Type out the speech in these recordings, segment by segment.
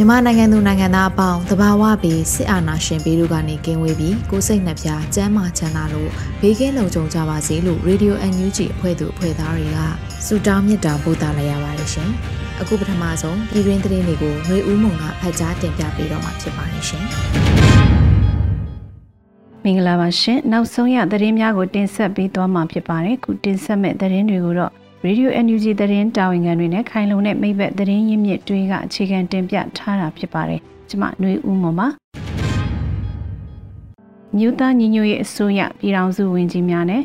မြန်မာနိုင်ငံသူနိုင်ငံသားအပေါင်းတဘာဝပြီးစစ်အာဏာရှင်ပြည်တို့ကနေကင်းဝေးပြီးကိုစိတ်နှပြစမ်းမချမ်းသာလို့ဘေးကင်းလုံခြုံကြပါစေလို့ Radio NUG အဖွဲ့သူအဖွဲ့သားတွေကဆုတောင်းမြတ်တာပို့သလာရပါတယ်ရှင်။အခုပထမဆုံးပြည်တွင်းသတင်းတွေကိုຫນွေဦးမုံကဖတ်ကြားတင်ပြပေးတော့မှာဖြစ်ပါတယ်ရှင်။မင်္ဂလာပါရှင်။နောက်ဆုံးရသတင်းများကိုတင်ဆက်ပေးသွားမှာဖြစ်ပါတယ်။ခုတင်ဆက်မဲ့သတင်းတွေကိုတော့ Radio NUG သတင်းတာဝန်ခံတွေနဲ့ခိုင်လုံတဲ့မိဘသတင်းရင်းမြစ်တွေကအခြေခံတင်ပြထားတာဖြစ်ပါတယ်။ကျွန်မຫນွေဦးမော်ပါ။မြို့သားညီညွတ်ရေးအစိုးရပြည်ထောင်စုဝန်ကြီးများနဲ့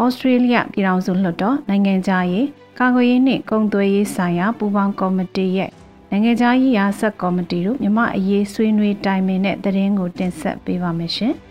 ဩစတြေးလျပြည်ထောင်စုလွှတ်တော်နိုင်ငံသားရေးကာကွယ်ရေးနှင့်ကုန်သွယ်ရေးဆိုင်ရာပူးပေါင်းကော်မတီရဲ့နိုင်ငံသားရေးရာဆက်ကော်မတီတို့မြမအရေးဆွေးနွေးတိုင်ပင်တဲ့သတင်းကိုတင်ဆက်ပေးပါမယ်ရှင်။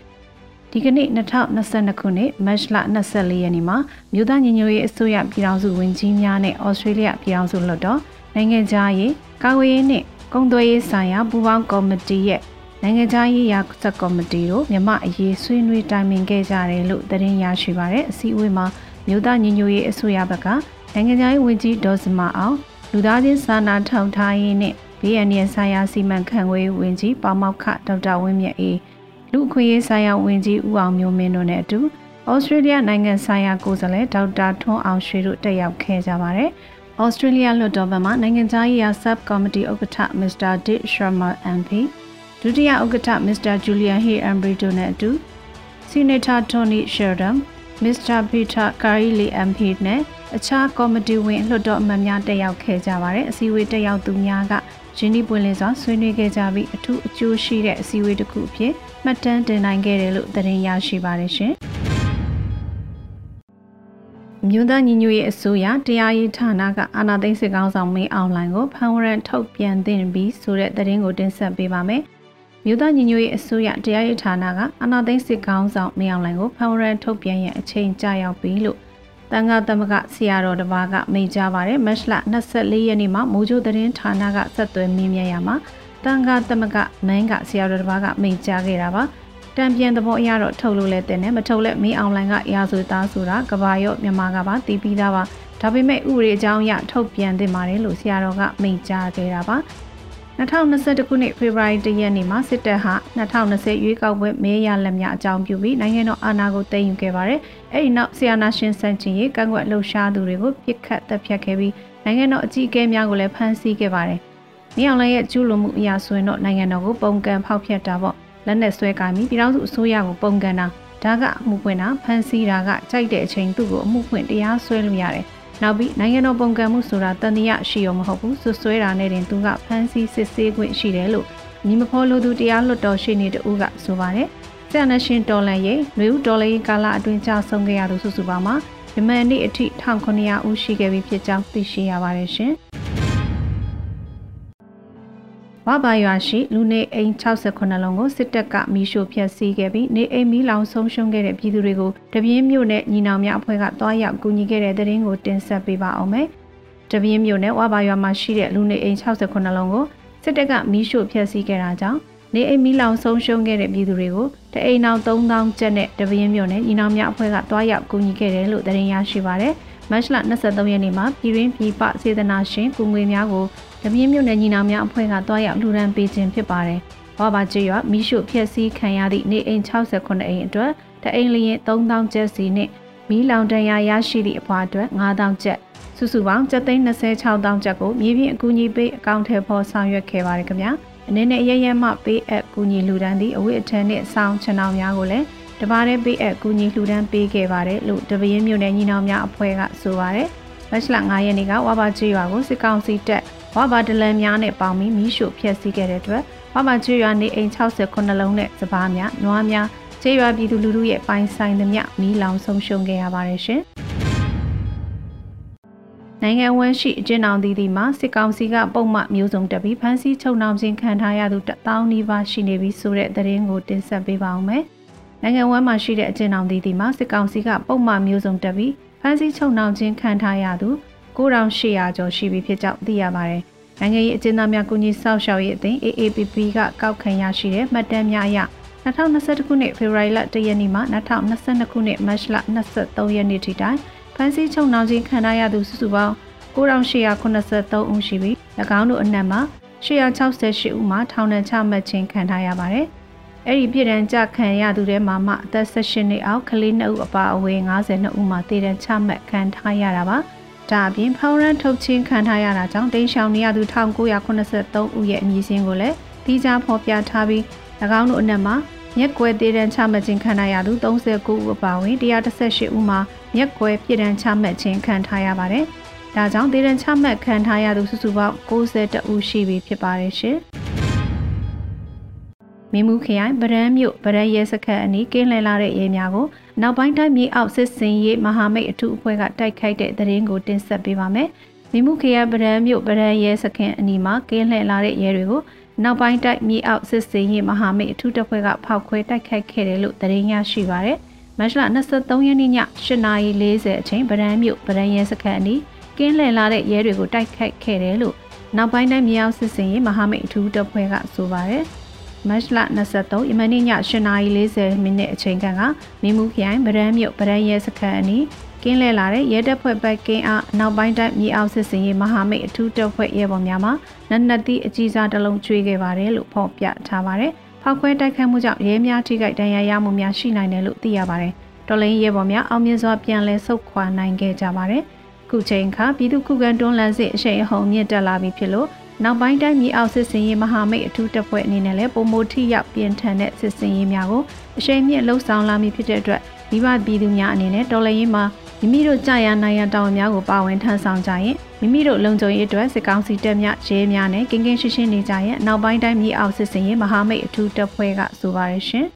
ဒီကနေ့2022ခုနှစ်မတ်လ24ရက်နေ့မှာမြို့သားညီညွတ်ရေးအစိုးရပြည်ထောင်စုဝန်ကြီးများနဲ့ဩစတြေးလျပြည်ထောင်စုလွှတ်တော်နိုင်ငံခြားရေးကာကွယ်ရေးနှင့်ကုန်သွယ်ရေးဆိုင်ရာပူးပေါင်းကော်မတီရဲ့နိုင်ငံခြားရေးရာဆက်ကော်မတီတို့မြမအရေးဆွေးနွေးတိုင်ပင်ခဲ့ကြတယ်လို့သတင်းရရှိပါရတဲ့အစည်းအဝေးမှာမြို့သားညီညွတ်ရေးအစိုးရဘက်ကနိုင်ငံခြားရေးဝန်ကြီးဒေါ်စမအောင်လူသားချင်းစာနာထောက်ထားရေးနှင့် BNN ဆိုင်ရာစီမံခန့်ခွဲရေးဝန်ကြီးပါမောက်ခဒေါက်တာဝင်းမြတ်အေး လူအခွင့်အရေးဆိုင်ရာဝန်ကြီးဦးအောင်မျိုးမင်းတို့နဲ့အတူဩစတြေးလျနိုင်ငံဆိုင်ရာကိုယ်စားလှယ်ဒေါက်တာထွန်းအောင်ရွှေတို့တက်ရောက်ခဲ့ကြပါတယ်။ဩစတြေးလျလွှတ်တော်ဘက်မှနိုင်ငံသားရေးရာ Sub Committee ဥက္ကဋ္ဌ Mr. Dick Sharma MP ဒုတိယဥက္ကဋ္ဌ Mr. Julian Hay Ambry တို့နဲ့အတူ Senator Tony Sheridan Mr. Peter Kaili MP နဲ့အခြားကော်မတီဝင်လွှတ်တော်အမတ်များတက်ရောက်ခဲ့ကြပါတယ်။အစည်းအဝေးတက်ရောက်သူများကရင်းနှီးပွင့်လင်းစွာဆွေးနွေးခဲ့ကြပြီးအထူးအကျိုးရှိတဲ့အစည်းအဝေးတစ်ခုအဖြစ်မှတ်တမ်းတင်နိုင်ခဲ့တယ်လို့သတင်းရရှိပါတယ်ရှင်။မြို့သားညီညွတ်ရေးအစိုးရတရားရေးဌာနကအာဏာသိမ်းစစ်ကောင်ဆောင်မင်းအောင်လှိုင်ကိုဖမ်းဝရမ်းထုတ်ပြန်သင့်ပြီးဆိုတဲ့သတင်းကိုတင်ဆက်ပေးပါမယ်။ မြို့သားညီညွတ်ရေးအစိုးရတရားရေးဌာနကအာဏာသိမ်းစစ်ကောင်ဆောင်မင်းအောင်လှိုင်ကိုဖမ်းဝရမ်းထုတ်ပြန်ရန်အချိန်ကြာရောက်ပြီလို့တန်ခါသမကဆရာတော်တစ်ပါးကမိန့်ကြားပါတယ်မတ်လ24ရက်နေ့မှာမိုးကြိုးသတင်းဌာနကဆက်သွယ်မြင်းမြရမှာတန်ခါသမကမန်းကဆရာတော်တစ်ပါးကမိန့်ကြားခဲ့တာပါတံပြန်သဘောအရတော့ထုတ်လို့လဲတင်တယ်မထုတ်လဲမင်းအောင်လိုင်းကရာဇဝသားဆိုတာကဘာရော့မြန်မာကပါတီးပြီးသားပါဒါပေမဲ့ဥပဒေအကြောင်းအရထုတ်ပြန်သင့်ပါတယ်လို့ဆရာတော်ကမိန့်ကြားခဲ့တာပါ 2021ခုနှစ်ဖေဖော်ဝါရီလရက်နေ့မှာစစ်တပ်ဟာ2020ရွေးကောက်ပွဲမဲရလက်များအကြောင်းပြုပြီးနိုင်ငံတော်အာဏာကိုသိမ်းယူခဲ့ပါတယ်။အဲဒီနောက်ဆီယနာရှင်စန့်ကျင်ရေးကန့်ကွက်လှုပ်ရှားသူတွေကိုပြစ်ခတ်တပ်ဖြတ်ခဲ့ပြီးနိုင်ငံတော်အကြီးအကဲများကိုလည်းဖမ်းဆီးခဲ့ပါတယ်။မြေအောင်လည်းရဲ့ကျူးလွန်မှုအရာဆိုရင်တော့နိုင်ငံတော်ကိုပုံကံဖောက်ဖျက်တာပေါ့လက်နဲ့ဆွဲကိုင်းပြီးပြည်ထောင်စုအစိုးရကိုပုံကန်တာဒါကအမှုဖွင့်တာဖမ်းဆီးတာကကြိုက်တဲ့အချိန်သူ့ကိုအမှုဖွင့်တရားစွဲလို့ရတယ်။ နောက်ပြီးနိုင်ငံတော်ပုံကံမှုဆိုတာတန်တရားရှိရောမဟုတ်ဘူးဆွဆွဲတာနဲ့တင်သူကဖမ်းဆီးစစ်ဆေးခွင့်ရှိတယ်လို့ညီမဖော်လို့သူတရားလွတ်တော်ရှိနေတူကဆိုပါတယ်ဆရာနရှင်တော်လန်ရဲ့လူဦးတော်လေးကာလအတွင်းကြာဆုံးခဲ့ရသူစုစုပေါင်းမှာယမန်နေ့အထိ1900ဦးရှိခဲ့ပြီဖြစ်ကြောင်းသိရှိရပါတယ်ရှင် ဝဘာရွာရှိလူနေအိမ်68လုံးကိုစစ်တပ်ကမီးရှို့ဖျက်ဆီးခဲ့ပြီးနေအိမ်မီးလောင်ဆုံးရှုံးခဲ့တဲ့ပြည်သူတွေကိုတပြင်းမြို့နယ်ညီနောင်များအဖွဲ့ကတွားရောက်ကူညီခဲ့တဲ့တဲ့ရင်ကိုတင်ဆက်ပေးပါအောင်မယ်။တပြင်းမြို့နယ်ဝဘာရွာမှာရှိတဲ့လူနေအိမ်68လုံးကိုစစ်တပ်ကမီးရှို့ဖျက်ဆီးခဲ့တာကြောင့်နေအိမ်မီးလောင်ဆုံးရှုံးခဲ့တဲ့ပြည်သူတွေကိုတအိမ်နောက်3000ကျပ်နဲ့တပြင်းမြို့နယ်ညီနောင်များအဖွဲ့ကတွားရောက်ကူညီခဲ့တယ်လို့တဲ့ရင်ရရှိပါတယ်။ မတ်လ23ရက်နေ့မှာပြည်ရင်းပြည်ပစေတနာရှင်ကုငွေများကိုတပြင်းမြို့နယ်ညီနောင်များအဖွဲ့ကတွားရောက်လူရန်ပေးခြင်းဖြစ်ပါတယ်။ဝါဘာကျွောမီးရှို့ဖျက်ဆီးခံရသည့်နေအိမ်68အိမ်အတွက်တအိမ်လျင်3000ကျပ်စီနှင့်မီးလောင်တန်ရာရရှိသည့်အဖွာအတွက်9000ကျပ်စုစုပေါင်းကျပ်သိန်း26တောင်းကျပ်ကိုမြေပြင်အကူအညီပေးအကောင့်ထဲပေါ်ဆောင်ရွက်ခဲ့ပါတယ်ခင်ဗျာအနေနဲ့အရရမှပေးအပ်ကူညီလူဒန်းသည့်အဝိအထည်နှင့်စောင်းချဏောင်များကိုလည်း တပါးတည်းပေးအပ်ကူညီလှူဒန်းပေးခဲ့ပါတယ်လို့တပင်းမြို့နယ်ညီနောင်များအဖွဲ့ကဆိုပါတယ်။မတ်လ9ရက်နေ့ကဝါဘာကျွရွာကိုစစ်ကောင်စီတပ်ဝါဘာဒလန်များနဲ့ပေါင်းပြီးမီးရှို့ဖျက်ဆီးခဲ့တဲ့အတွက်ဝါဘာကျွရွာနေအိမ်69လုံးနဲ့စပားများနွားများကျွရွာပြည်သူလူထုရဲ့ပိုင်ဆိုင်သမျှမီးလောင်ဆုံးရှုံးခဲ့ရပါတယ်ရှင်။နိုင်ငံဝန်းရှိအကျဉ်းအောင်သီးသီးမှာစစ်ကောင်စီကပုံမှန်မျိုးစုံတက်ပြီးဖမ်းဆီးချုပ်နှောင်ခြင်းခံထားရသူတပေါင်းနီးပါးရှိနေပြီဆိုတဲ့သတင်းကိုတင်ဆက်ပေးပါအောင်မယ်။ နိုင်ငံဝမ်းမှာရှိတဲ့အကျဉ်းအောင်သီးသီးမှာစစ်ကောင်စီကပုံမှန်မျိုးစုံတက်ပြီးဖမ်းဆီးချုပ်နှောင်ခြင်းခံထားရသူ9800ကျော်ရှိပြီဖြစ်ကြောင်းသိရပါတယ်။နိုင်ငံရေးအကျဉ်းသားများကုညီဆောက်ရှောက်ရေးအသင်း AAPP ကကောက်ခံရရှိတဲ့မှတ်တမ်းများအရ2021ခုနှစ်ဖေဖော်ဝါရီလ1ရက်နေ့မှ2022ခုနှစ်မတ်လ23ရက်နေ့ထိတိုင်ဖမ်းဆီးချုပ်နှောင်ခြင်းခံထားရသူစုစုပေါင်း9883ဦးရှိပြီး၎င်းတို့အနက်မှာ868ဦးမှာထောင်ဒဏ်ချမှတ်ခြင်းခံထားရပါတယ်။ အဲ့ဒီပြည်တန်းကြခံရသူတွေမှာမှအသက်18နှစ်အောက်ကလေး2ဦးအပါအဝင်52ဦးမှာတည်တံချမှတ်ခံထားရတာပါဒါအပြင်ဖောင်ရန်ထုတ်ချင်းခံထားရတာကြောင့်တိန့်ရှောင်နေရသူ1983ဦးရဲ့အမည်စင်းကိုလည်းတီးခြားဖော်ပြထားပြီး၎င်းတို့အနက်မှာမြက်ကွယ်တည်တံချမှတ်ခြင်းခံရသူ39ဦးအပါအဝင်118ဦးမှာမြက်ကွယ်ပြည်တန်းချမှတ်ခြင်းခံထားရပါတယ်ဒါကြောင့်တည်တံချမှတ်ခံထားရသူစုစုပေါင်း62ဦးရှိပြီဖြစ်ပါတယ်ရှင်။ မင်းမှုခရိုင်ဗရန်မြို့ဗရန်ရဲစခန်းအနီးကင်းလှည့်လာတဲ့ရဲများကိုနောက်ပိုင်းတိုင်းမြေအောက်စစ်စင်ရေးမဟာမိတ်အထူးအဖွဲ့ကတိုက်ခိုက်တဲ့သတင်းကိုတင်ဆက်ပေးပါမယ်။မင်းမှုခရိုင်ဗရန်မြို့ဗရန်ရဲစခန်းအနီးမှာကင်းလှည့်လာတဲ့ရဲတွေကိုနောက်ပိုင်းတိုင်းမြေအောက်စစ်စင်ရေးမဟာမိတ်အထူးတပ်ဖွဲ့ကဖောက်ခွဲတိုက်ခိုက်ခဲ့တယ်လို့သတင်းရရှိပါရယ်။မတ်လ23ရက်နေ့ည8:40အချိန်ဗရန်မြို့ဗရန်ရဲစခန်းအနီးကင်းလှည့်လာတဲ့ရဲတွေကိုတိုက်ခိုက်ခဲ့တယ်လို့နောက်ပိုင်းတိုင်းမြေအောက်စစ်စင်ရေးမဟာမိတ်အထူးတပ်ဖွဲ့ကဆိုပါရယ်။ မတ်လ23ယမနေ့ည8:40မိနစ်အချိန်ကမင်းမှုခရိုင်ဗရန်မြို့ဗရန်ရဲစခန်းအနီးကင်းလဲလာတဲ့ရဲတပ်ဖွဲ့ဘက်ကင်းအားနောက်ပိုင်းတိုင်းမြေအောက်စစ်စင်ရေးမဟာမိတ်အထူးတပ်ဖွဲ့ရဲဘော်များမှနက်နက်သည့်အကြီးစားတစ်လုံးကျွေးခဲ့ပါတယ်လို့ဖော်ပြထားပါတယ်။ဖောက်ခွဲတိုက်ခတ်မှုကြောင့်ရဲများထိခိုက်ဒဏ်ရာရမှုများရှိနိုင်တယ်လို့သိရပါတယ်။တော်လိုင်းရဲဘော်များအောင်မြင်စွာပြန်လည်ဆုတ်ခွာနိုင်ခဲ့ကြပါတယ်။ခုချိန်ခါပြည်သူခုခံတွန်းလှန်စစ်အရှိန်အဟုန်မြင့်တက်လာပြီဖြစ်လို့ နောက်ပိုင်းတိုင်းမြေအောက်စစ်စင်ရေးမဟာမိတ်အထူးတပ်ဖွဲ့အနေနဲ့လည်းပုံမိုထိရောက်ပြင်ထန်တဲ့စစ်စင်ရေးများကိုအရှိန်မြင့်လှုပ်ဆောင်လာမည်ဖြစ်တဲ့အတွက်မိဘပြည်သူများအနေနဲ့တော်လှန်ရေးမှာမိမိတို့ကြာရနိုင်ရန်တောင်းများကိုပါဝင်ထမ်းဆောင်ကြရင်မိမိတို့လုံခြုံရေးအတွက်စစ်ကောင်စီတပ်များရဲများနဲ့ကင်းကင်းရှင်းရှင်းနေကြရင်နောက်ပိုင်းတိုင်းမြေအောက်စစ်စင်ရေးမဟာမိတ်အထူးတပ်ဖွဲ့ကဆိုပါရရှင်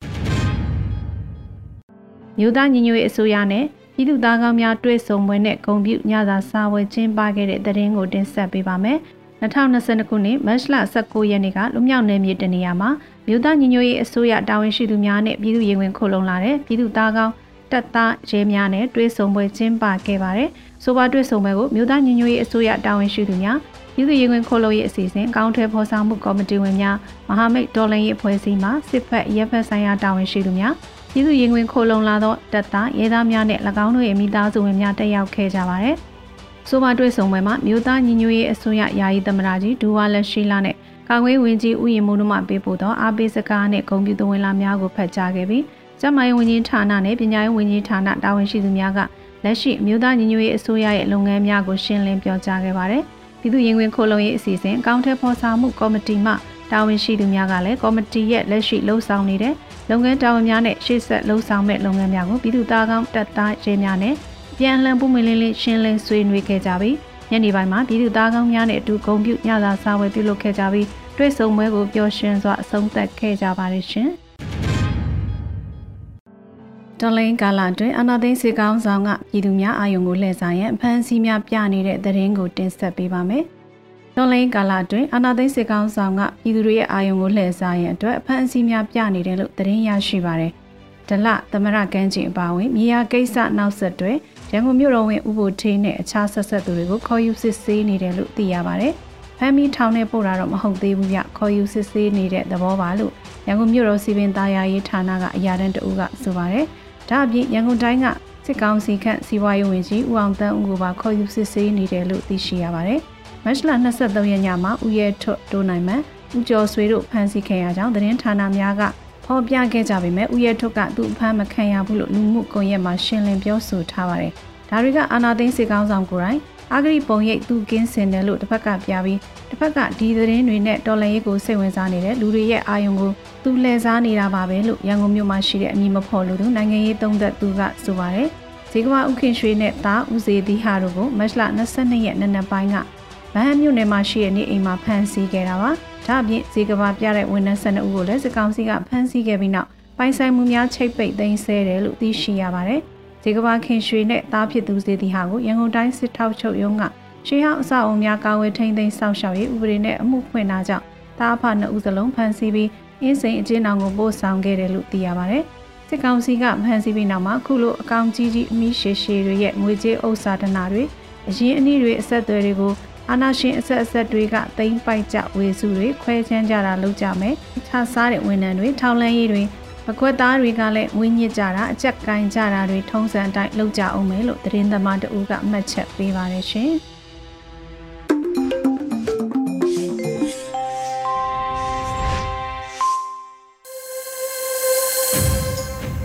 မြို့သားညီညွတ်ရေးအစိုးရနဲ့ပြည်သူသားကောင်းများတွေ့ဆုံပွဲနဲ့ဂုံပြုညစာစားပွဲကျင်းပခဲ့တဲ့တဲ့ရင်ကိုတင်ဆက်ပေးပါမယ်။ 2022ခုနှစ်မတ်လ19ရက်နေ့ကလူမြောက်နယ်မြေတနေရာမှာမြို့သားညီညွတ်ရေးအစိုးရတာဝန်ရှိသူများနဲ့ပြည်သူ့ရင်ဝင်ခုလုံလာတဲ့ပြည်သူ့သားကောင်းတပ်သားရဲများနဲ့တွဲဆုံပွဲကျင်းပခဲ့ပါတယ်။ဆိုပါတွဲဆုံပွဲကိုမြို့သားညီညွတ်ရေးအစိုးရတာဝန်ရှိသူများပြည်သူ့ရင်ဝင်ခုလုံရေးအစီအစဉ်ကောင်းထွဲဖော်ဆောင်မှုကော်မတီဝင်များမဟာမိတ်တော်လှန်ရေးအဖွဲ့အစည်းမှစစ်ဖက်ရဲဖက်ဆိုင်ရာတာဝန်ရှိသူများပြည်သူ့ရင်ဝင်ခုလုံလာသောတပ်သားရဲသားများနဲ့၎င်းတို့ရဲ့မိသားစုဝင်များတက်ရောက်ခဲ့ကြပါတယ်။ ဆိုပါတွေ့ဆုံပွဲမှာမြို့သားညီညွတ်ရေးအစိုးရယာယီသမ္မတကြီးဒူဝါလက်ရှိလာနဲ့ကာကွယ်ဝင်ကြီးဦးရင်မိုးတို့မှပေးပို့သောအားပေးစကားနဲ့ဂုဏ်ပြုသဝင်လာများကိုဖတ်ကြားခဲ့ပြီးကျမရေးဝန်ကြီးဌာနနဲ့ပညာရေးဝန်ကြီးဌာနတာဝန်ရှိသူများကလက်ရှိမြို့သားညီညွတ်ရေးအစိုးရရဲ့လုပ်ငန်းများကိုရှင်းလင်းပြောကြားခဲ့ပါတယ်။ပြည်သူ့ရင်ဝင်ခိုလုံရေးအစီအစဉ်အကောင့်ထဲပေါ်ဆောင်မှုကော်မတီမှတာဝန်ရှိသူများကလည်းကော်မတီရဲ့လက်ရှိလှုပ်ဆောင်နေတဲ့လုပ်ငန်းတာဝန်များနဲ့ရှေ့ဆက်လှုပ်ဆောင်မဲ့လုပ်ငန်းများကိုပြည်သူ့သားကောင်းတပ်သားရဲများနဲ့ ပြန်လှန်ပုံမလင်းလေးရှင်းလင်းဆွေးနွေးခဲ့ကြပြီးညနေပိုင်းမှာပြည်သူသားကောင်းများနဲ့အတူဂုံပြုညစာစားဝယ်ပြုလုပ်ခဲ့ကြပြီးတွေ့ဆုံပွဲကိုပျော်ရွှင်စွာအဆုံးသတ်ခဲ့ကြပါတယ်ရှင်။တော်လိုင်းကာလအတွင်းအနာသိန်းစေကောင်းဆောင်ကပြည်သူများအာယုံကိုလှည့်စားရန်အဖမ်းဆီးများပြနေတဲ့သတင်းကိုတင်ဆက်ပေးပါမယ်။တော်လိုင်းကာလအတွင်းအနာသိန်းစေကောင်းဆောင်ကပြည်သူတွေရဲ့အာယုံကိုလှည့်စားရန်အတွက်အဖမ်းအဆီးများပြနေတယ်လို့သတင်းရရှိပါတယ်။ ဒလသမရကန်းကျင်အပါဝင်မြေယာကိစ္စနောက်ဆက်တွဲရန်ကုန်မြို့တော်ဝင်ဥပိုထေးနဲ့အခြားဆက်ဆက်သူတွေကိုခေါ်ယူစစ်ဆေးနေတယ်လို့သိရပါတယ်။ဖမ်းပြီးထောင်ထဲပို့တာတော့မဟုတ်သေးဘူးဗျ။ခေါ်ယူစစ်ဆေးနေတဲ့သဘောပါလို့ရန်ကုန်မြို့တော်စီပင်သားယာရေးဌာနကအရာတန်းတဦးကဆိုပါတယ်။ဒါအပြင်ရန်ကုန်တိုင်းကစစ်ကောင်စီခန့်စီးပွားရေးဝန်ကြီးဦးအောင်တန်းဦးကပါခေါ်ယူစစ်ဆေးနေတယ်လို့သိရှိရပါတယ်။မတ်လ23ရက်ညမှာဦးရဲထွတ်တိုးနိုင်မှဦးကျော်ဆွေတို့ဖမ်းဆီးခဲ့ရကြောင်းသတင်းဌာနများက ဖော်ပြခဲ့ကြပေမဲ့ဦးရဲထွတ်ကသူ့အဖမ်းမခံရဘူးလို့လူမှုကွန်ရက်မှာရှင်းလင်းပြောဆိုထားပါတယ်။ဒါတွေကအာနာသိန်းစေကောင်းဆောင်ကိုယ်တိုင်အာဂရိပုံရိပ်သူကင်းစင်တယ်လို့တစ်ဖက်ကပြပြီးတစ်ဖက်ကဒီသတင်းတွေနဲ့တော်လန်ရေးကိုစိတ်ဝင်စားနေတဲ့လူတွေရဲ့အာယုံကိုသူလှည့်စားနေတာပါပဲလို့ရန်ကုန်မြို့မှာရှိတဲ့အမည်မဖော်လို့သူနိုင်ငံရေးသုံးသက်သူကဆိုပါတယ်ဇေကမဥခင်ရွှေနဲ့တာဦးစေသီဟာတို့ကိုမတ်လ22ရက်နေ့နက်ပိုင်းက ဗဟန်းမြို့နယ်မှာရှိတဲ့နေအိမ်မှာဖမ်းဆီးခဲ့တာပါဒါအပြင်ဇေကမပြတဲ့ဝန်ထမ်း12ဦးကိုလည်းစကောင်စီကဖမ်းဆီးခဲ့ပြီးနောက်ပိုင်ဆိုင်မှုများချိတ်ပိတ်သိမ်းဆဲတယ်လို့သိရှိရပါတယ်ဇေကဘာခင်ရွှေနဲ့တားဖြစ်သူစေတီဟာကိုရန်ကုန်တိုင်းစစ်ထောက်ချုပ်ရုံးကရှေးဟောင်းအဆောက်အုံများကာဝယ်ထိန်းသိမ်းစောင့်ရှောက်ရေးဥပဒေနဲ့အမှုဖွင့်တာကြောင့်တားဖနှစ်ဦးစလုံးဖမ်းဆီးပြီးအင်းစိန်အကျဉ်းထောင်ကိုပို့ဆောင်ခဲ့တယ်လို့သိရပါတယ်။စစ်ကောင်စီကဖမ်းဆီးပြီးနောက်မှာခုလိုအကောင့်ကြီးကြီးအမိရှေရှေတွေရဲ့ငွေကြေးဥစ္စာဒနာတွေအရင်အနည်းတွေအဆက်အသွယ်တွေကို အာနာရှင်အဆက်အဆက်တွေကတိမ့်ပိုက်ကြဝေစုတွေခွဲချမ်းကြတာလုပ်ကြမယ်။ခြားစားတဲ့ဝန်ထမ်းတွေထောင်လန်းရေးတွေအခွက်သားတွေကလည်းငွေညစ်ကြတာအကြက်ကင်ကြတာတွေထုံးစံအတိုင်းလုပ်ကြအောင်မယ်လို့သတင်းသမားတဦးကမှတ်ချက်ပေးပါတယ်ရှင်။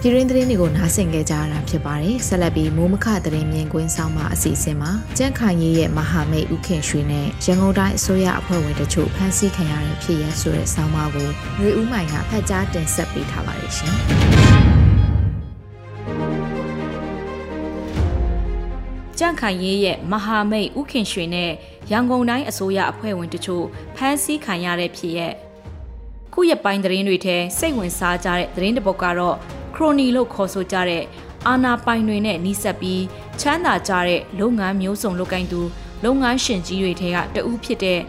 ပြည်ရင်းသတင်းတွေကိုနားဆင်ကြကြရတာဖြစ်ပါတယ်။ဆက်လက်ပြီးမိုးမခသတင်းမြင်ကွင်းဆောင်မှာအစီအစဉ်မှာကြန့်ခိုင်ရေးရဲ့မဟာမိတ်ဥခင်ရွှေနဲ့ရန်ကုန်တိုင်းအစိုးရအဖွဲ့ဝင်တို့ဖမ်းဆီးခံရတဲ့ဖြစ်ရဆိုတဲ့ဆောင်းပါးကိုຫນွေဦးမိုင်ကဖတ်ကြားတင်ဆက်ပေးထားပါတယ်ရှင်။ကြန့်ခိုင်ရေးရဲ့မဟာမိတ်ဥခင်ရွှေနဲ့ရန်ကုန်တိုင်းအစိုးရအဖွဲ့ဝင်တို့ဖမ်းဆီးခံရတဲ့ဖြစ်ရက်ခုရပိုင်းသတင်းတွေထဲစိတ်ဝင်စားကြတဲ့သတင်းတစ်ပုဒ်ကတော့ ခရိုနီလို့ခေါ်ဆိုကြတဲ့အာနာပိုင်တွေနဲ့နှိစက်ပြီးချမ်းသာကြတဲ့လုပ်ငန်းမျိုးစုံလုပ်ကိုင်သူလုပ်ငန်းရှင်ကြီးတွေထဲကတဦးဖြစ်တဲ့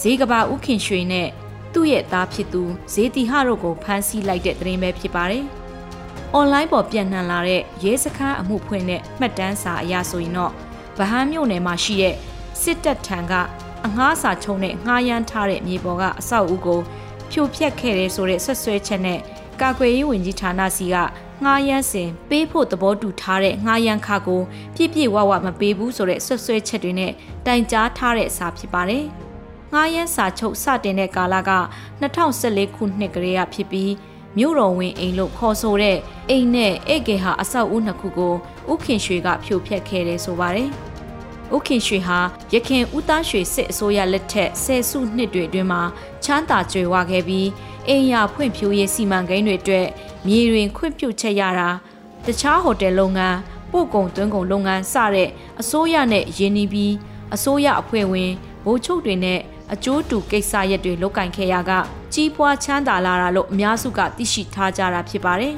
ဈေးကဘာဥခင်ရွှေနဲ့သူ့ရဲ့သားဖြစ်သူဈေးတီဟတို့ကိုဖမ်းဆီးလိုက်တဲ့သတင်းပဲဖြစ်ပါတယ်။ online ပေါ်ပြန့်နှံ့လာတဲ့ရဲစခန်းအမှုဖွင့်တဲ့မှတ်တမ်းစာအရဆိုရင်တော့ဗဟန်းမြို့နယ်မှာရှိတဲ့စစ်တပ်ထံကအငှားစာချုံနဲ့ငှားရမ်းထားတဲ့မြေပေါ်ကအဆောက်အဦကိုဖြိုဖျက်ခဲ့တယ်ဆိုတဲ့ဆွဆွဲချက်နဲ့ ကာကွယ်ရေးဝန်ကြီးဌာနစီကငှားရမ်းစဉ်ပေးဖို့သဘောတူထားတဲ့ငှားရမ်းခါကိုပြည့်ပြည့်ဝဝမပေးဘူးဆိုတဲ့ဆွဆွဲချက်တွေနဲ့တိုင်ကြားထားတဲ့စာဖြစ်ပါတယ်။ငှားရမ်းစာချုပ်စတင်တဲ့ကာလက2014ခုနှစ်ကလေးကဖြစ်ပြီးမြို့တော်ဝင်အိမ်လို့ခေါ်ဆိုတဲ့အိမ်နဲ့ဧကေဟာအဆောက်အဦနှစ်ခုကိုဥခင်ရွှေကဖြိုဖျက်ခဲ့တယ်ဆိုပါတယ်။ဥခင်ရွှေဟာရခင်ဦးသားရွှေစစ်အစိုးရလက်ထက်ဆယ်စုနှစ်တွေအတွင်းမှာချမ်းသာကြွယ်ဝခဲ့ပြီး အိမ်ယာဖွံ့ဖြိုးရေးစီမံကိန်းတွေအတွက်မြေတွင်ခွင့်ပြုချက်ရတာတခြားဟိုတယ်လုပ်ငန်းပို့ကုန်သွင်းကုန်လုပ်ငန်းစတဲ့အစိုးရနဲ့ရင်းနှီးပြီးအစိုးရအဖွဲ့ဝင်ဗိုလ်ချုပ်တွေနဲ့အကျိုးတူကိစ္စရက်တွေလုပ်ကင်ခဲ့ရကကြီးပွားချမ်းသာလာတာလို့အများစုကသိရှိထားကြတာဖြစ်ပါတယ်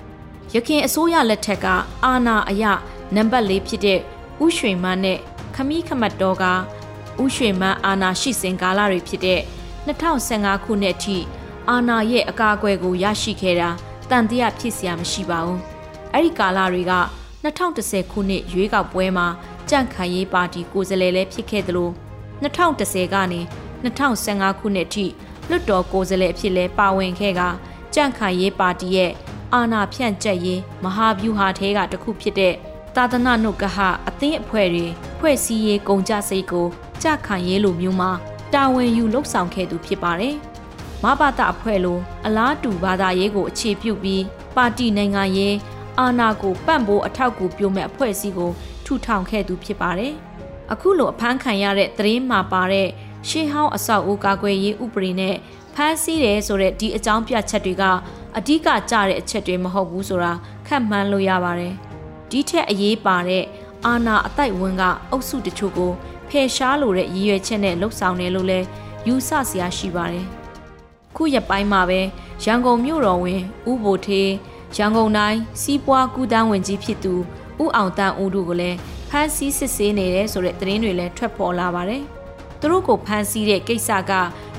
။ရခင်အစိုးရလက်ထက်ကအာနာအယနံပါတ်၄ဖြစ်တဲ့ဥရွှေမန်းနဲ့ခမီးခမတ်တော်ကဥရွှေမန်းအာနာရှိစဉ်ကာလတွေဖြစ်တဲ့2015ခုနှစ်အထိ အာနာရဲ့အကာအကွယ်ကိုရရှိခဲ့တာတန်တရားဖြစ်စရာမရှိပါဘူး။အဲ့ဒီကာလတွေက2010ခုနှစ်ရွေးကောက်ပွဲမှာကြန့်ခိုင်ရေးပါတီကိုယ်စားလှယ်လည်းဖြစ်ခဲ့သလို2010ကနေ2015ခုနှစ်အထိလွတ်တော်ကိုယ်စားလှယ်အဖြစ်လည်းပါဝင်ခဲ့ကကြန့်ခိုင်ရေးပါတီရဲ့အာဏာဖြန့်ကျက်ရေးမဟာဗျူဟာထဲကတစ်ခုဖြစ်တဲ့သာသနာ့နှုတ်ကဟအသင်းအဖွဲ့တွေဖွဲ့စည်းရေးကုန်ကြစိတ်ကိုကြခိုင်ရေးလိုမျိုးမှာတာဝန်ယူလှုပ်ဆောင်ခဲ့သူဖြစ်ပါတယ်။ မဘာသာအဖွဲ့လိုအလားတူဘာသာရေးကိုအခြေပြုပြီးပါတီနိုင်ငံရေးအာဏာကိုပံ့ပိုးအထောက်အကူပြုမဲ့အဖွဲ့အစည်းကိုထူထောင်ခဲ့သူဖြစ်ပါတယ်။အခုလိုအဖမ်းခံရတဲ့သတင်းမှာပါတဲ့ရှေးဟောင်းအဆောက်အဦကာကွယ်ရေးဥပဒေနဲ့ဖမ်းဆီးတယ်ဆိုတဲ့ဒီအကြောင်းပြချက်တွေကအဓိကကြတဲ့အချက်တွေမဟုတ်ဘူးဆိုတာခန့်မှန်းလို့ရပါတယ်။ဒီထက်အရေးပါတဲ့အာဏာအတိုက်ဝန်းကအုပ်စုတချို့ကိုဖယ်ရှားလိုတဲ့ရည်ရွယ်ချက်နဲ့လှုပ်ဆောင်တယ်လို့လဲယူဆစရာရှိပါတယ်။ ခုရက်ပိုင်းမှာပဲရန်ကုန်မြို့တော်ဝင်ဥဘိုထေးရန်ကုန်တိုင်းစီးပွားကူးတန်းဝင်ကြီးဖြစ်သူဥအောင်တန်းဦးတို့ကိုလည်းဖမ်းဆီးစစ်ဆေးနေတယ်ဆိုတဲ့သတင်းတွေလည်းထွက်ပေါ်လာပါတယ်။သူတို့ကိုဖမ်းဆီးတဲ့ကိစ္စက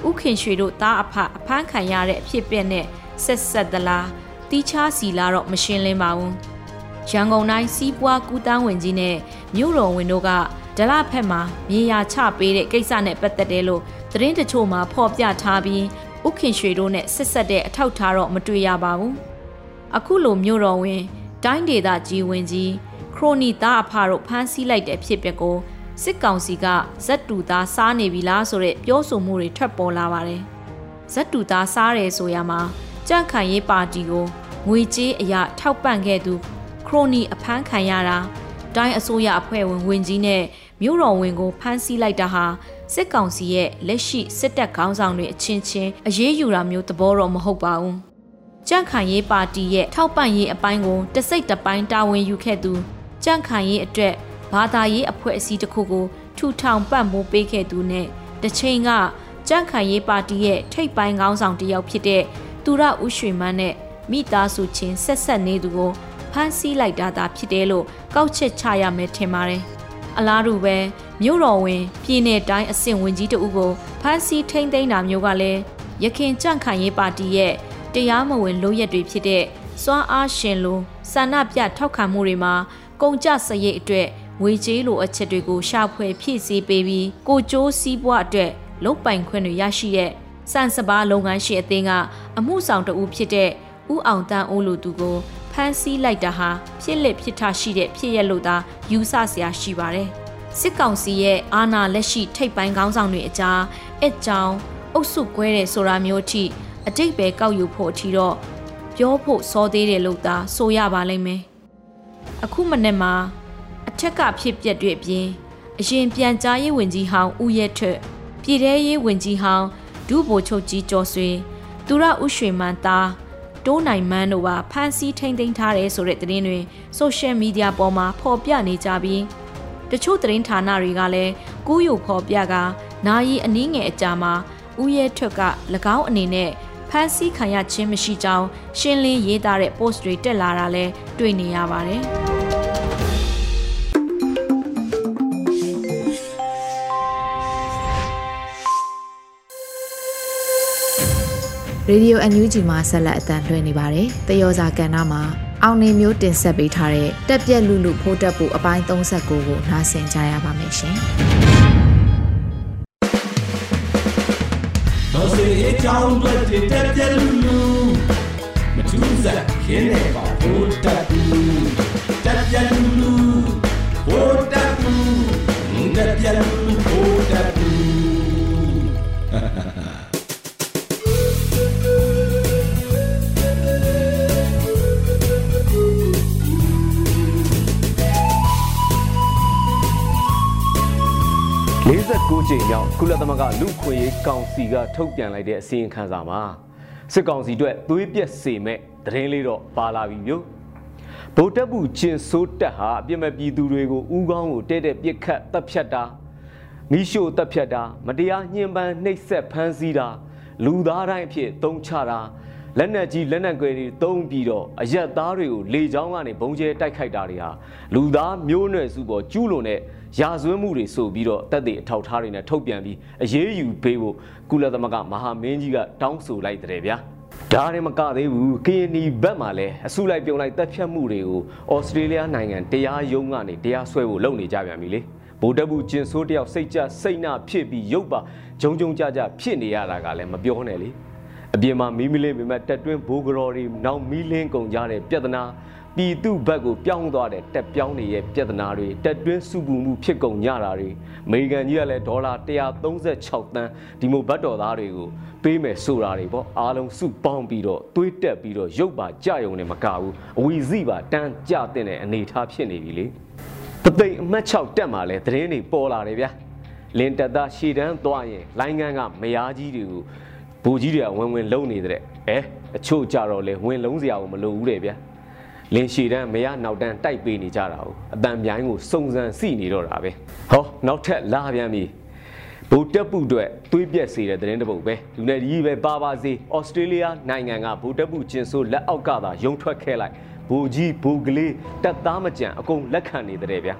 ဥခင်ရွှေတို့သားအဖအဖမ်းခံရတဲ့အဖြစ်ပြက်နဲ့ဆက်ဆက်သလားတီးခြားစီလာတော့မရှင်းလင်းပါဘူး။ရန်ကုန်တိုင်းစီးပွားကူးတန်းဝင်ကြီးနဲ့မြို့တော်ဝင်တို့ကဒလဖက်မှာမြေယာချပေးတဲ့ကိစ္စနဲ့ပတ်သက်တယ်လို့သတင်းတချို့မှာဖော်ပြထားပြီး ဥခင်ရွှေတို့နဲ့ဆက်ဆက်တဲ့အထောက်ထားတော့မတွေ့ရပါဘူး။အခုလိုမျိုးတော်ဝင်တိုင်းဒေသကြီးဝင်ကြီးခရိုနီသားအဖတို့ဖမ်းဆီးလိုက်တဲ့ဖြစ်ပျက်ကိုစစ်ကောင်စီကဇက်တူသားစားနေပြီလားဆိုတဲ့ပြောဆိုမှုတွေထွက်ပေါ်လာပါတယ်။ဇက်တူသားစားတယ်ဆိုရမှာကြန့်ခိုင်ရေးပါတီကိုငွေကြေးအရာထောက်ပံ့ခဲ့သူခရိုနီအဖမ်းခံရတာတိုင်းအစိုးရအဖွဲ့ဝင်ဝင်ကြီးနဲ့ မြို့တော်ဝင်ကိုဖမ်းဆီးလိုက်တာဟာစစ်ကောင်စီရဲ့လက်ရှိစစ်တပ်ခေါင်းဆောင်တွေအချင်းချင်းအရေးယူတာမျိုးသဘောတော့မဟုတ်ပါဘူး။ကြန့်ခိုင်ရေးပါတီရဲ့ထောက်ပံ့ရေးအပိုင်းကိုတစိတ်တပိုင်းတာဝန်ယူခဲ့သူကြန့်ခိုင်ရေးအတွက်ဘာသာရေးအဖွဲ့အစည်းတစ်ခုကိုထူထောင်ပတ်မိုးပေးခဲ့သူနဲ့တချိန်ကကြန့်ခိုင်ရေးပါတီရဲ့ထိပ်ပိုင်းခေါင်းဆောင်တစ်ယောက်ဖြစ်တဲ့သူရဦးရွှေမန်းနဲ့မိသားစုချင်းဆက်ဆက်နေသူကိုဖမ်းဆီးလိုက်တာသာဖြစ်တယ်လို့ကောက်ချက်ချရမယ်ထင်ပါတယ်။ အလားတူပဲမြို့တော်ဝင်ပြည်내တိုင်းအဆင့်ဝင်ကြီးတဦးကိုဖမ်းဆီးထိန်းသိမ်းတာမျိုးကလည်းရခင်ကြန့်ခိုင်ရေးပါတီရဲ့တရားမဝင်လုပ်ရက်တွေဖြစ်တဲ့စွမ်းအားရှင်လိုဆန္ဒပြထောက်ခံမှုတွေမှာကုန်ကြစရိတ်အတွက်ငွေကြေးလိုအပ်ချက်တွေကိုရှာဖွေဖြည့်ဆည်းပေးပြီးကိုကျိုးစည်းပွားအတွက်လုတ်ပိုင်ခွင့်တွေရရှိတဲ့စံစပါးလုပ်ငန်းရှင်အသင်းကအမှုဆောင်တဦးဖြစ်တဲ့ဦးအောင်တန်းဦးလူသူကို ဖမ်းဆီးလိုက်တာဟာဖြစ်လက်ဖြစ်ထရှိတဲ့ဖြစ်ရက်လို့သာယူဆစရာရှိပါတယ်။စစ်ကောင်စီရဲ့အာဏာလက်ရှိထိပ်ပိုင်းခေါင်းဆောင်တွေအကြားအကြောင်းအုပ်စုကွဲတဲ့ဆိုတာမျိုးအထိအတိတ်ပဲကောက်ယူဖို့အထိတော့ပြောဖို့စောသေးတယ်လို့သာဆိုရပါလိမ့်မယ်။အခုမနေ့မှာအထက်ကဖြစ်ပျက်တွေအပြင်အရင်ပြန်ကြားရေးဝန်ကြီးဟောင်းဦးရဲထွတ်ပြည်ထရေးဝန်ကြီးဟောင်းဒုဗိုလ်ချုပ်ကြီးကျော်ဆွေသူရဥရွှေမန်းသား တိုးနိုင်မန်းတို့ကဖမ်းဆီးထိန်းသိမ်းထားတယ်ဆိုတဲ့သတင်းတွေဆိုရှယ်မီဒီယာပေါ်မှာဖော်ပြနေကြပြီးတချို့သတင်းဌာနတွေကလည်းကူးယူဖော်ပြကနာယီအနည်းငယ်အကြာမှာဦးရဲထွက်က၎င်းအနေနဲ့ဖမ်းဆီးခံရခြင်းမရှိကြောင်းရှင်းလင်းရေးသားတဲ့ post တွေတက်လာတာလည်းတွေ့နေရပါတယ်။ Radio NUG မှာဆက်လက်အသံလွှင့်နေပါတယ်။တယောစာကဏ္ဍမှာအောင်နေမျိုးတင်ဆက်ပေးထားတဲ့တက်ပြက်လူလူဖိုးတက်ဖို့အပိုင်း39ကိုနားဆင်ကြရပါမယ်ရှင်။တော်စေအကြောင်းတွေတက်ပြက်လူလူမထူးစားခင်းနေပါဖိုးတက်လူတက်ပြက်လူလူ 69ကြိမ်မြောက်ကုလသမဂ္ဂလူခွေရေးကောင်စီကထုတ်ပြန်လိုက်တဲ့အစီရင်ခံစာမှာစစ်ကောင်စီအတွက်သွေးပြက်စေမဲ့သတင်းလေးတော့ပါလာပြီမျိုးဗိုလ်တပ်ဘူးကျင်ဆိုးတက်ဟာအပြစ်မဲ့ပြည်သူတွေကိုဥကောင်းကိုတဲ့တဲ့ပြစ်ခတ်တပ်ဖြတ်တာမိရှို့တပ်ဖြတ်တာမတရားညှဉ်းပန်းနှိပ်စက်ဖမ်းဆီးတာလူသားတိုင်းအဖြစ်တုံးချတာလက်နက်ကြီးလက်နက်ကွယ်တွေတုံးပြီးတော့အရက်သားတွေကိုလေချောင်းကနေဘုံကျဲတိုက်ခိုက်တာတွေဟာလူသားမျိုးနွယ်စုပေါ်ကျူးလွန်တဲ့ ရာဇဝတ်မှုတွေဆိုပြီးတော့တက်တဲ့အထောက်ထားတွေနဲ့ထုတ်ပြန်ပြီးအရေးယူပေးဖို့ကုလသမဂ္ဂမဟာမင်းကြီးကတောင်းဆိုလိုက်တဲ့ဗျာဒါရင်မကသေးဘူးကရင်နီဘက်မှာလည်းအစုလိုက်ပြုံလိုက်တပ်ဖြတ်မှုတွေကိုဩစတြေးလျနိုင်ငံတရားရုံးကနေတရားစွဲဖို့လုပ်နေကြပြန်ပြီလေဗိုလ်တပ်ဘူးကျင်ဆိုးတယောက်စိတ်ကြစိတ်နာဖြစ်ပြီးရုပ်ပါဂျုံဂျုံကြကြဖြစ်နေရတာကလည်းမပြောနဲ့လေအပြင်မှာမီးမလင်းပေမဲ့တက်တွင်းဘိုးကတော်တွေနောက်မီးလင်းကုန်ကြတဲ့ပြဿနာ ပြည်သူဘက်ကိုပြောင်းသွားတဲ့တက်ပြောင်းနေရဲ့ပြဿနာတွေတက်တွင်းစုပူမှုဖြစ်ကုန်ကြတာတွေအမေရိကန်ကြီးကလည်းဒေါ်လာ136တန်းဒီမိုဘတ်တော်သားတွေကိုပေးမယ်ဆိုတာတွေပေါ့အားလုံးစုပေါင်းပြီးတော့တွေးတက်ပြီးတော့ရုပ်ပါကြယုံနဲ့မကဘူးအဝီစီပါတန်းကြတဲ့အနေထားဖြစ်နေပြီလေပသိမ်အမှတ်6တက်မှာလဲသတင်းတွေပေါ်လာတယ်ဗျာလင်တက်သားရှည်တန်းသွားရင်လိုင်းကန်းကမယားကြီးတွေကိုဘူကြီးတွေကဝင်ဝင်လုံနေတဲ့အဲအချို့ကြတော့လဲဝင်လုံးစရာကိုမလိုဘူးတဲ့ဗျာ လင်းရှည်တန်းမရနောက်တန်းတိုက်ပေးနေကြတာ哦အတန်ပြိုင်းကိုစုံစမ်းစီနေတော့တာပဲဟောနောက်ထပ်လာပြန်ပြီဗိုလ်တပ်ပုအတွက်သွေးပြက်စေတဲ့သတင်းတစ်ပုဒ်ပဲလူနယ်ကြီးပဲပါပါစေဩစတြေးလျနိုင်ငံကဗိုလ်တပ်ပုကျင်ဆိုးလက်အောက်ကသာယုံထွက်ခဲ့လိုက်ဘူကြီးဘူကလေးတက်သားမကြံအကုန်လက်ခံနေတဲ့ဗျာ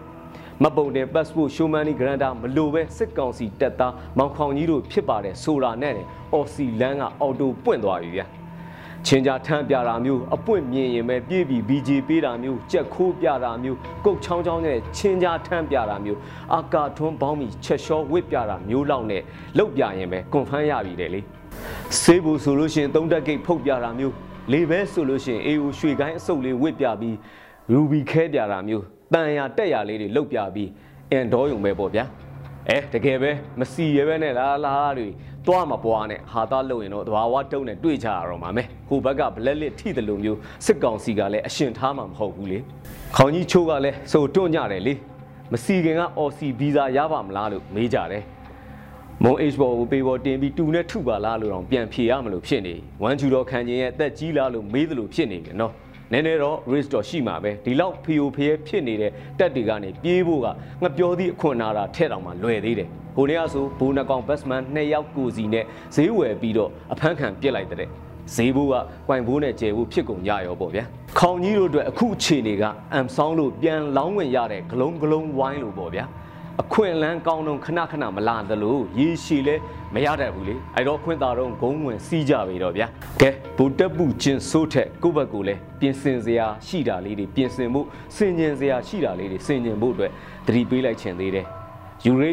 မပုံတဲ့ passport showmani granta မလိုပဲစစ်ကောင်စီတက်သားမောင်ခေါင်ကြီးတို့ဖြစ်ပါတယ်ဆိုတာနဲ့အော်စီလန်းကအော်တိုပွင့်သွားပြီဗျာ ချင်းကြထမ်းပြတာမျိုးအပွင့်မြင်ရင်ပဲပြေးပြီး BJ ပေးတာမျိုးကြက်ခိုးပြတာမျိုးကုတ်ချောင်းချောင်းနဲ့ချင်းကြထမ်းပြတာမျိုးအာကာထွန်းပေါင်းပြီးချက်လျှောဝစ်ပြတာမျိုးလောက်နဲ့လောက်ပြရင်ပဲကွန်ဖမ်းရပြီတယ်လေဆေးဘူးဆိုလို့ရှိရင်သုံးတက်ဂိတ်ဖုတ်ပြတာမျိုးလေပဲဆိုလို့ရှိရင်အေးဦးရွှေကိုင်းအစုပ်လေးဝစ်ပြပြီးရူဘီခဲပြတာမျိုးတန်ရတက်ရလေးတွေလောက်ပြပြီးအန်ဒေါ်ယုံပဲပေါ့ဗျာအဲတကယ်ပဲမစီရဲပဲနဲ့လားလားတွေ တွားမပွားနဲ့ဟာသားလုံရင်တော့တဘာဝတုံးနဲ့တွေ့ကြရတော့မှာမဲဟိုဘက်ကဘလက်လစ်ထိတယ်လို့မျိုးစစ်ကောင်စီကလည်းအရှင်ထားမှာမဟုတ်ဘူးလေခေါင်းကြီးချိုးကလည်းစိုးတွန့်ကြတယ်လေမစီခင်က OC ဗီဇာရပါမလားလို့မေးကြတယ်မုံ H ဘော်ကိုပေးပေါ်တင်ပြီးတူနဲ့ထုပါလားလို့တော့ပြန်ဖြေရမလို့ဖြစ်နေဝမ်ချူတော်ခံခြင်းရဲ့အသက်ကြီးလားလို့မေးသလိုဖြစ်နေတယ်နော် နည်းနည်းတော့ risk တော့ရှိမှာပဲဒီလောက်ဖီယိုဖျဲဖြစ်နေတဲ့တက်တွေကနေပြေးဖို့ကငပြောသည့်အခွင့်အာဏာထဲ့တောင်မှလွယ်သေးတယ်ဟိုနေ့ကဆိုဘိုးနှကောင်ဘတ်စမန်နှစ်ယောက်ကိုစီနဲ့ဈေးဝယ်ပြီးတော့အဖမ်းခံပြစ်လိုက်တဲ့ဈေးဘိုးကကွိုင်ဘိုးနဲ့ကျဲဖို့ဖြစ်ကုန်ကြရောပေါ့ဗျာခေါင်ကြီးတို့အတွက်အခုအခြေအနေကအမ်ဆောင်းလို့ပြန်လောင်းဝင်ရတဲ့ဂလုံးဂလုံးဝိုင်းလို့ပေါ့ဗျာ အခွင့်အလန်းကောင်းတော့ခဏခဏမလာသလိုရေရှည်လဲမရတတ်ဘူးလေအဲ့တော့ခွင့်သာတော့ဂုံးဝင်စီးကြပြီတော့ဗျာကဲဘူတက်ပူချင်းစိုးထက်ကိုယ့်ဘက်ကိုလဲပြင်ဆင်စရာရှိတာလေးတွေပြင်ဆင်မှုစင်ကျင်စရာရှိတာလေးတွေစင်ကျင်ဖို့အတွက်သတိပေးလိုက်ခြင်းသေးတယ်ယူရိ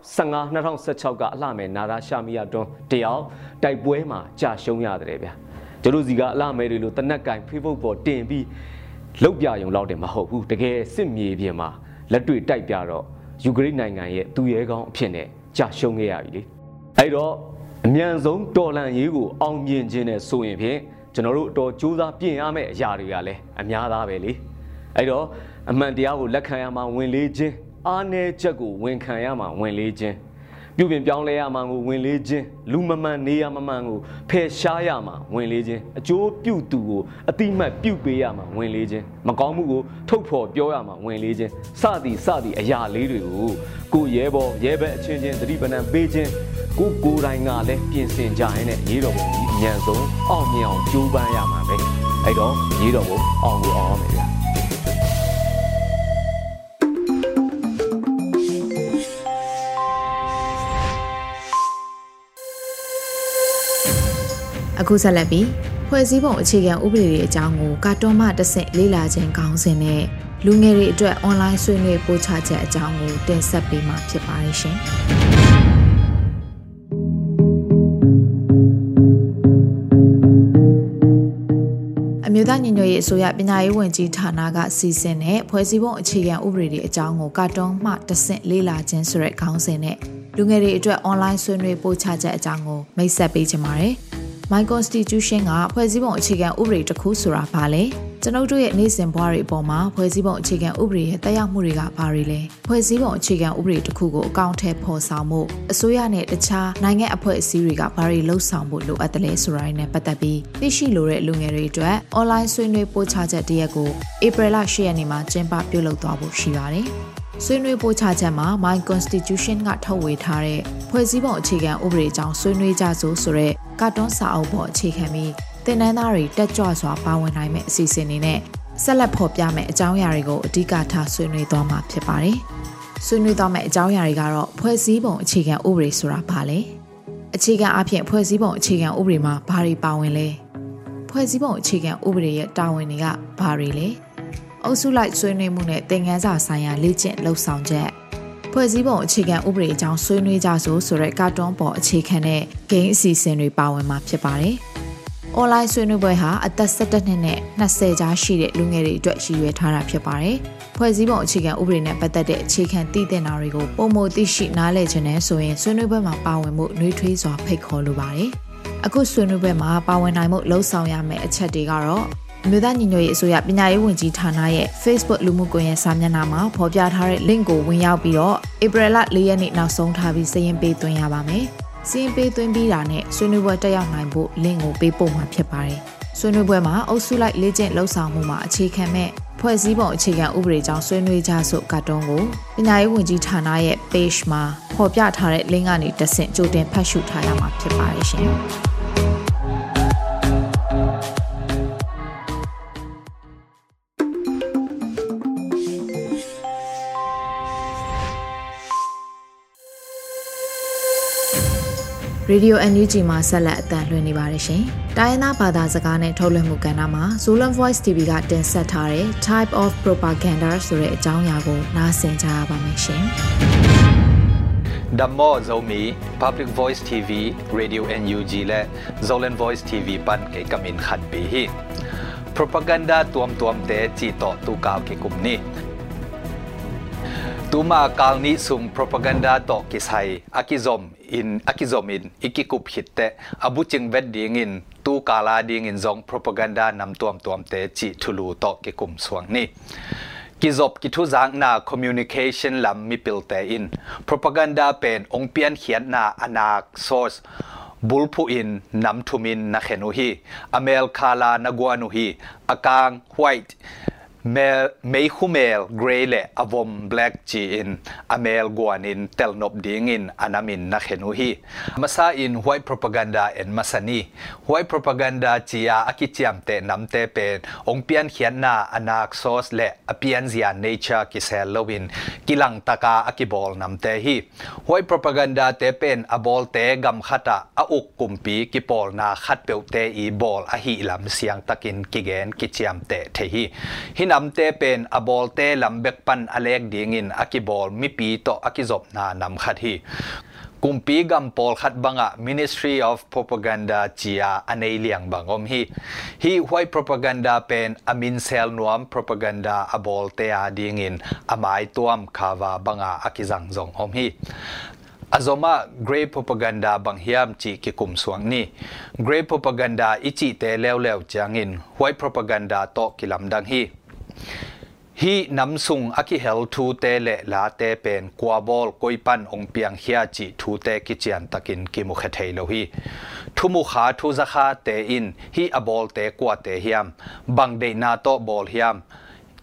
2015 2016ကအလှမယ်နာရာရှာမီယာတွန်းတယောက်တိုက်ပွဲမှာကြာရှုံးရတယ်ဗျာကျတို့စီကအလှမယ်တွေလို့တနက်ကင် Facebook ပေါ်တင်ပြီးလောက်ပြရုံလောက်တယ်မဟုတ်ဘူးတကယ်စစ်မြေပြင်မှာလက်တွေ့တိုက်ပြတော့ ယူကရိန်းနိုင်ငံရဲ့သူရဲကောင်းအဖြစ်နဲ့ကြာရှုံးခဲ့ရပြီလေအဲ့တော့အမြန်ဆုံးတော်လန်ရေးကိုအောင်မြင်ခြင်းနဲ့ဆိုရင်ဖြင့်ကျွန်တော်တို့အတော်စူးစမ်းပြင်ရမယ့်အရာတွေကလည်းအများသားပဲလေအဲ့တော့အမှန်တရားကိုလက်ခံရမှာဝင်လေးခြင်းအားနည်းချက်ကိုဝန်ခံရမှာဝင်လေးခြင်း ပြုပြင်ပြောင်းလဲရမှာကိုဝင်လေးခြင်းလူမမှန်နေရမမှန်ကိုဖယ်ရှားရမှာဝင်လေးခြင်းအကျိုးပြုသူကိုအတိမတ်ပြုပေးရမှာဝင်လေးခြင်းမကောင်းမှုကိုထုတ်ဖော်ပြောရမှာဝင်လေးခြင်းစသည်စသည်အရာလေးတွေကိုကိုရဲဘော်ရဲဘက်အချင်းချင်းသတိပဏ္ဏပေးခြင်းကိုကိုယ်တိုင်ကလည်းပြင်ဆင်ကြရင်လည်းရေးတော်ပုံကြီးအမြန်ဆုံးအောင်မြင်အောင်ကြိုးပမ်းရမှာပဲအဲ့တော့ရေးတော်ပုံအောင်ကိုအောင်ရမယ်ဗျာ အခုဆက်လက်ပြီးဖွဲ့စည်းပုံအခြေခံဥပဒေတွေအကြောင်းကိုကာတွန်းမှတဆင့်လေ့လာခြင်းခေါင်းစဉ်နဲ့လူငယ်တွေအတွက်အွန်လိုင်းဆွေးနွေးပို့ချချက်အကြောင်းကိုတင်ဆက်ပေးမှာဖြစ်ပါတယ်ရှင်။အမျိုးသားညီညွတ်ရေးအစိုးရပညာရေးဝန်ကြီးဌာနကစီစဉ်တဲ့ဖွဲ့စည်းပုံအခြေခံဥပဒေတွေအကြောင်းကိုကာတွန်းမှတဆင့်လေ့လာခြင်းဆိုတဲ့ခေါင်းစဉ်နဲ့လူငယ်တွေအတွက်အွန်လိုင်းဆွေးနွေးပို့ချချက်အကြောင်းကိုမိတ်ဆက်ပေးချင်ပါတယ်။ My Constitution ကဖွဲ့စည်းပုံအခြေခံဥပဒေတစ်ခုဆိုတာဘာလဲကျွန်ုပ်တို့ရဲ့နေ့စဉ်ဘဝတွေအပေါ်မှာဖွဲ့စည်းပုံအခြေခံဥပဒေရဲ့တက်ရောက်မှုတွေကဘာတွေလဲဖွဲ့စည်းပုံအခြေခံဥပဒေတစ်ခုကိုအကောင့်ထဲပေါ်ဆောင်မှုအစိုးရနဲ့တခြားနိုင်ငံအဖွဲ့အစည်းတွေကဘာတွေလှုပ်ဆောင်ဖို့လိုအပ်တယ်လဲဆိုတာတွေနဲ့ပတ်သက်ပြီးသိရှိလိုတဲ့လူငယ်တွေအတွက် online ဆွေးနွေးပို့ချချက်တရက်ကိုဧပြီလ10ရက်နေ့မှာကျင်းပပြုလုပ်သွားဖို့ရှိပါတယ် ဆွေးနွေးပို့ချချက်မှာ My Constitution ကထုတ်ဝေထားတဲ့ဖွဲ့စည်းပုံအခြေခံဥပဒေအကြောင်းဆွေးနွေးကြစို့ဆိုတဲ့ကာတွန်းစာအုပ်ပေါ်အခြေခံပြီးတင်နန်းသားတွေတက်ကြွစွာပါဝင်နိုင်မယ့်အစီအစဉ်တွေနဲ့ဆက်လက်ဖော်ပြမယ့်အကြောင်းအရာတွေကိုအဓိကထားဆွေးနွေးသွားမှာဖြစ်ပါတယ်။ဆွေးနွေးသွားမယ့်အကြောင်းအရာတွေကတော့ဖွဲ့စည်းပုံအခြေခံဥပဒေဆိုတာဘာလဲ။အခြေခံအဖြစ်ဖွဲ့စည်းပုံအခြေခံဥပဒေမှာဘာတွေပါဝင်လဲ။ဖွဲ့စည်းပုံအခြေခံဥပဒေရဲ့တာဝန်တွေကဘာတွေလဲ။ အုပ်စုလိုက်ဆွေးနွေးမှုနဲ့သင်ခန်းစာဆိုင်ရာလေ့ကျင့်လှုပ်ဆောင်ချက်ဖွဲ့စည်းပုံအခြေခံဥပဒေအကြောင်းဆွေးနွေးကြဆိုဆိုတဲ့ကာတွန်းပေါ်အခြေခံတဲ့ဂိမ်းအစီအစဉ်တွေပါဝင်မှာဖြစ်ပါတယ်။ online ဆွေးနွေးပွဲဟာအသက်17နှစ်နဲ့20ကြားရှိတဲ့လူငယ်တွေအတွက်ရည်ရွယ်ထားတာဖြစ်ပါတယ်။ဖွဲ့စည်းပုံအခြေခံဥပဒေနဲ့ပတ်သက်တဲ့အခြေခံတည်တဲ့နာတွေကိုပုံမသိရှိနားလည်ခြင်းနဲ့ဆိုရင်ဆွေးနွေးပွဲမှာပါဝင်မှုနှွေးထွေးစွာဖိတ်ခေါ်လိုပါတယ်။အခုဆွေးနွေးပွဲမှာပါဝင်နိုင်မှုလှုံ့ဆော်ရမယ့်အချက်တွေကတော့ အမျိုးသားညီညွတ်ရေးအစိုးရပညာရေးဝန်ကြီးဌာနရဲ့ Facebook လူမှုကွန်ရက်စာမျက်နှာမှာဖော်ပြထားတဲ့ link ကိုဝင်ရောက်ပြီးတော့ဧပြီလ၄ရက်နေ့နောက်ဆုံးထားပြီးစာရင်းပေးသွင်းရပါမယ်။စာရင်းပေးသွင်းပြီးတာနဲ့ဆွေးနွေးပွဲတက်ရောက်နိုင်ဖို့ link ကိုပေးပို့မှာဖြစ်ပါတယ်။ဆွေးနွေးပွဲမှာအုပ်စုလိုက်လေ့ကျင့်လှုပ်ဆောင်မှုမှာအခြေခံမဲ့ဖွဲ့စည်းပုံအခြေခံဥပဒေကြောင့်ဆွေးနွေးကြဆိုကတ်တုံးကိုပညာရေးဝန်ကြီးဌာနရဲ့ page မှာဖော်ပြထားတဲ့ link ကနေတဆင့်ကြိုတင်ဖတ်ရှုထားရမှာဖြစ်ပါတယ်ရှင်။ Radio NUG မှာဆက်လက်အသံလွှင့်နေပါတယ်ရှင်။တိုင်းရင်းသားဘာသာစကားနဲ့ထုတ်လွှင့်မှုကဏ္ဍမှာ Zolan Voice TV ကတင်ဆက်ထားတဲ့ Type of Propaganda ဆိုတဲ့အကြောင်းအရာကိုနားဆင်ကြရပါမယ်ရှင်။ Damo Zomi Public Voice TV Radio NUG และ Zolan Voice TV ปันเกกมินขัดปีฮี propaganda ตวมตวมเตจีโตตูกาวเกกุมนี้ tuma kalni sung propaganda to kisai akizom in akizom in ikikup hitte abu ching vet ding in tu kala ding in zong propaganda nam tuam tuam te chi thulu to ke kum suang ni kizop kithu zang na communication lam mi pilte in propaganda pen ong pian khian na anak source bulphu in nam thumin na khenu hi amel khala na guanu hi akang white mel mei khumel gray le avom black chi in amel guanin tel nop ding in anamin na khenu hi masa in white propaganda en masani white propaganda chia akichiam te namte pen ong pian khian na anak sos le apian zia nature ki sel lowin kilang taka akibol namte hi white propaganda te pen abol te gam khata a uk kumpi ki pol na khat peu te i bol a hi lam siang takin kigen kichiam te the hi hinam te pen abol te lambek pan alek dingin akibol mi pi to akizop na nam khat hi kumpi gam pol khat banga ministry of propaganda chia anei liang bangom hi hi white propaganda pen amin sel nuam propaganda abol te a dingin amai tuam khawa banga akizang zong om hi azoma grey propaganda bang hiam chi ki kum suang ni grey propaganda ichi te lew lew changin white propaganda to kilam dang hi hi nam sung aki hel thu te le la te pen kwa bol koi pan ong piang hia chi thu te ki chian takin ki mu khe thei lo hi thu mu kha thu za kha te in hi a bol te kwa te hiam bang de na to bol hiam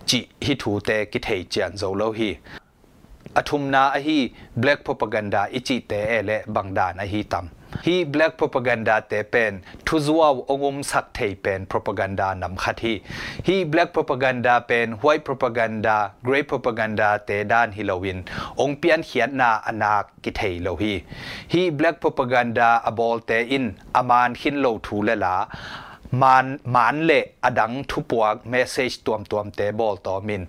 chi hi thu te ki thei chian zo lo hi athum na a hi black propaganda ichi te ele bangdan a hi tam ฮีแบล็กโปรพกันดาเตเป็นทุจวาองุมสักเทเป็นโปรพกันดานำขัดฮีฮีแบล็กโปรพกันดาเป็นไวโปรพกันดาเกรย์โปรพกันดาเตด้านฮิโลวิน องเปียนเขียนนาอนากิเทโลฮีฮีแบล็กโปรพกันดาอบอลเตอินอามานขินโลทูเลลามันมันเละอดังทุปวกเมสเซจตัวมตัวมเตบอลตอมิน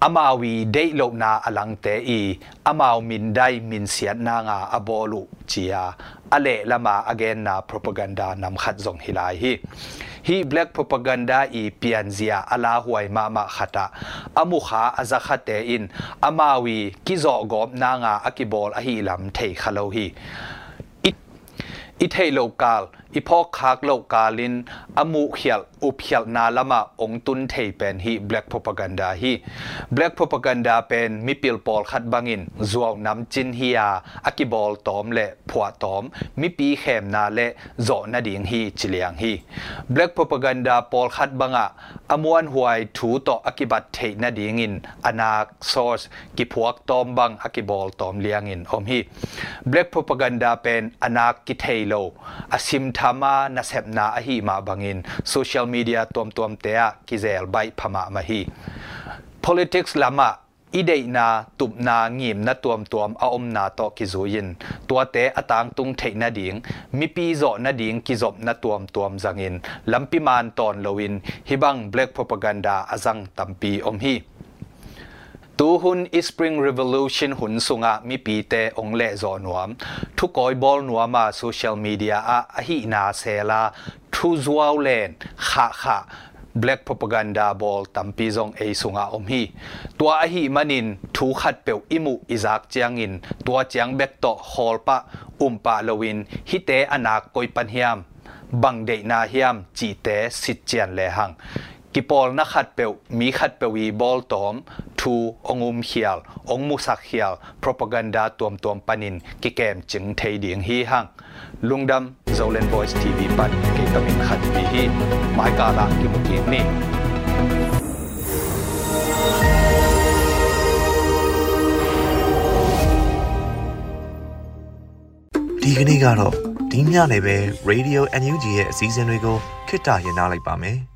amawi dei lo na alang te i. Amaw min dai min siat na nga abolu. Chia, ale lama again na propaganda nam khat zong hilai hi. Hi black propaganda i pianzia ala huai ma ma khata. Amu kha aza khate in. Amawi kizo gom na nga akibol ahi lam thei khalo hi. It it hei lokal อีพอกคากโลกาลินอมูเขียลอุบเขียลนาละมาองตุนเทเป็นฮี black propaganda ฮี black propaganda เป็นมิปิลปอลขัดบังอินจวงน้ำจินฮียาอากิบอลตอมและผัวตอมมิปีเขมนาและโจนาดิงฮีจิเลียงฮี black propaganda ปอลขัดบังอะอมวนหวยถูต่ออากิบัตเทนาดิงอินอนาคซอสกิพวกตอมบังอากิบอลตอมเลียงอินอมฮี black propaganda เป็นอนาคกิเทโลอธรรมานาเสบนาอหิมาบังอินโซเชียลมีเดียตัวมตัวมเตะกิเซลใบพมามาฮี politics ลามะอีเดนาตุบนาเงียบนาตัวมตัวมอาอมนาโตอกิโซยินตัวเตะอตางตุงเทนาดิงมีปีโจนาดิงกิจบนาตัวมตัวมจังอินลำพิมานตอนลวินฮิบัง black propaganda อาจังตัมปีอมฮี azang tampi om hi tu hun spring revolution hun sunga mi pi te ong le zo nuam thu koi bol nuama social media a hi na sela thu zuaw len kha kha black propaganda ball tampi zong e sunga om hi tua a hi manin thu khat pe imu izak chiangin tua chiang bek to hol pa um pa lowin hi te anak koi pan hiam bang de na hiam chi te sit chian le hang กิปอลนักขัดเปวมีขัดเปวีบอลตอมทูองอุมเขียลองมุสักเขียล propaganda ตัวมตัวมปนินกิเกมจึงเทดียงฮีหังลุงดำ Zolan Voice TV ปันกิตมินขัดปีฮีหมายกาลากิมุกินนี่ဒီကနေ့ကတော့ဒီညနေပဲ Radio NUG ရဲ့အစည်းအဝေးကိုခਿੱတရရနိုင်ပါမယ်။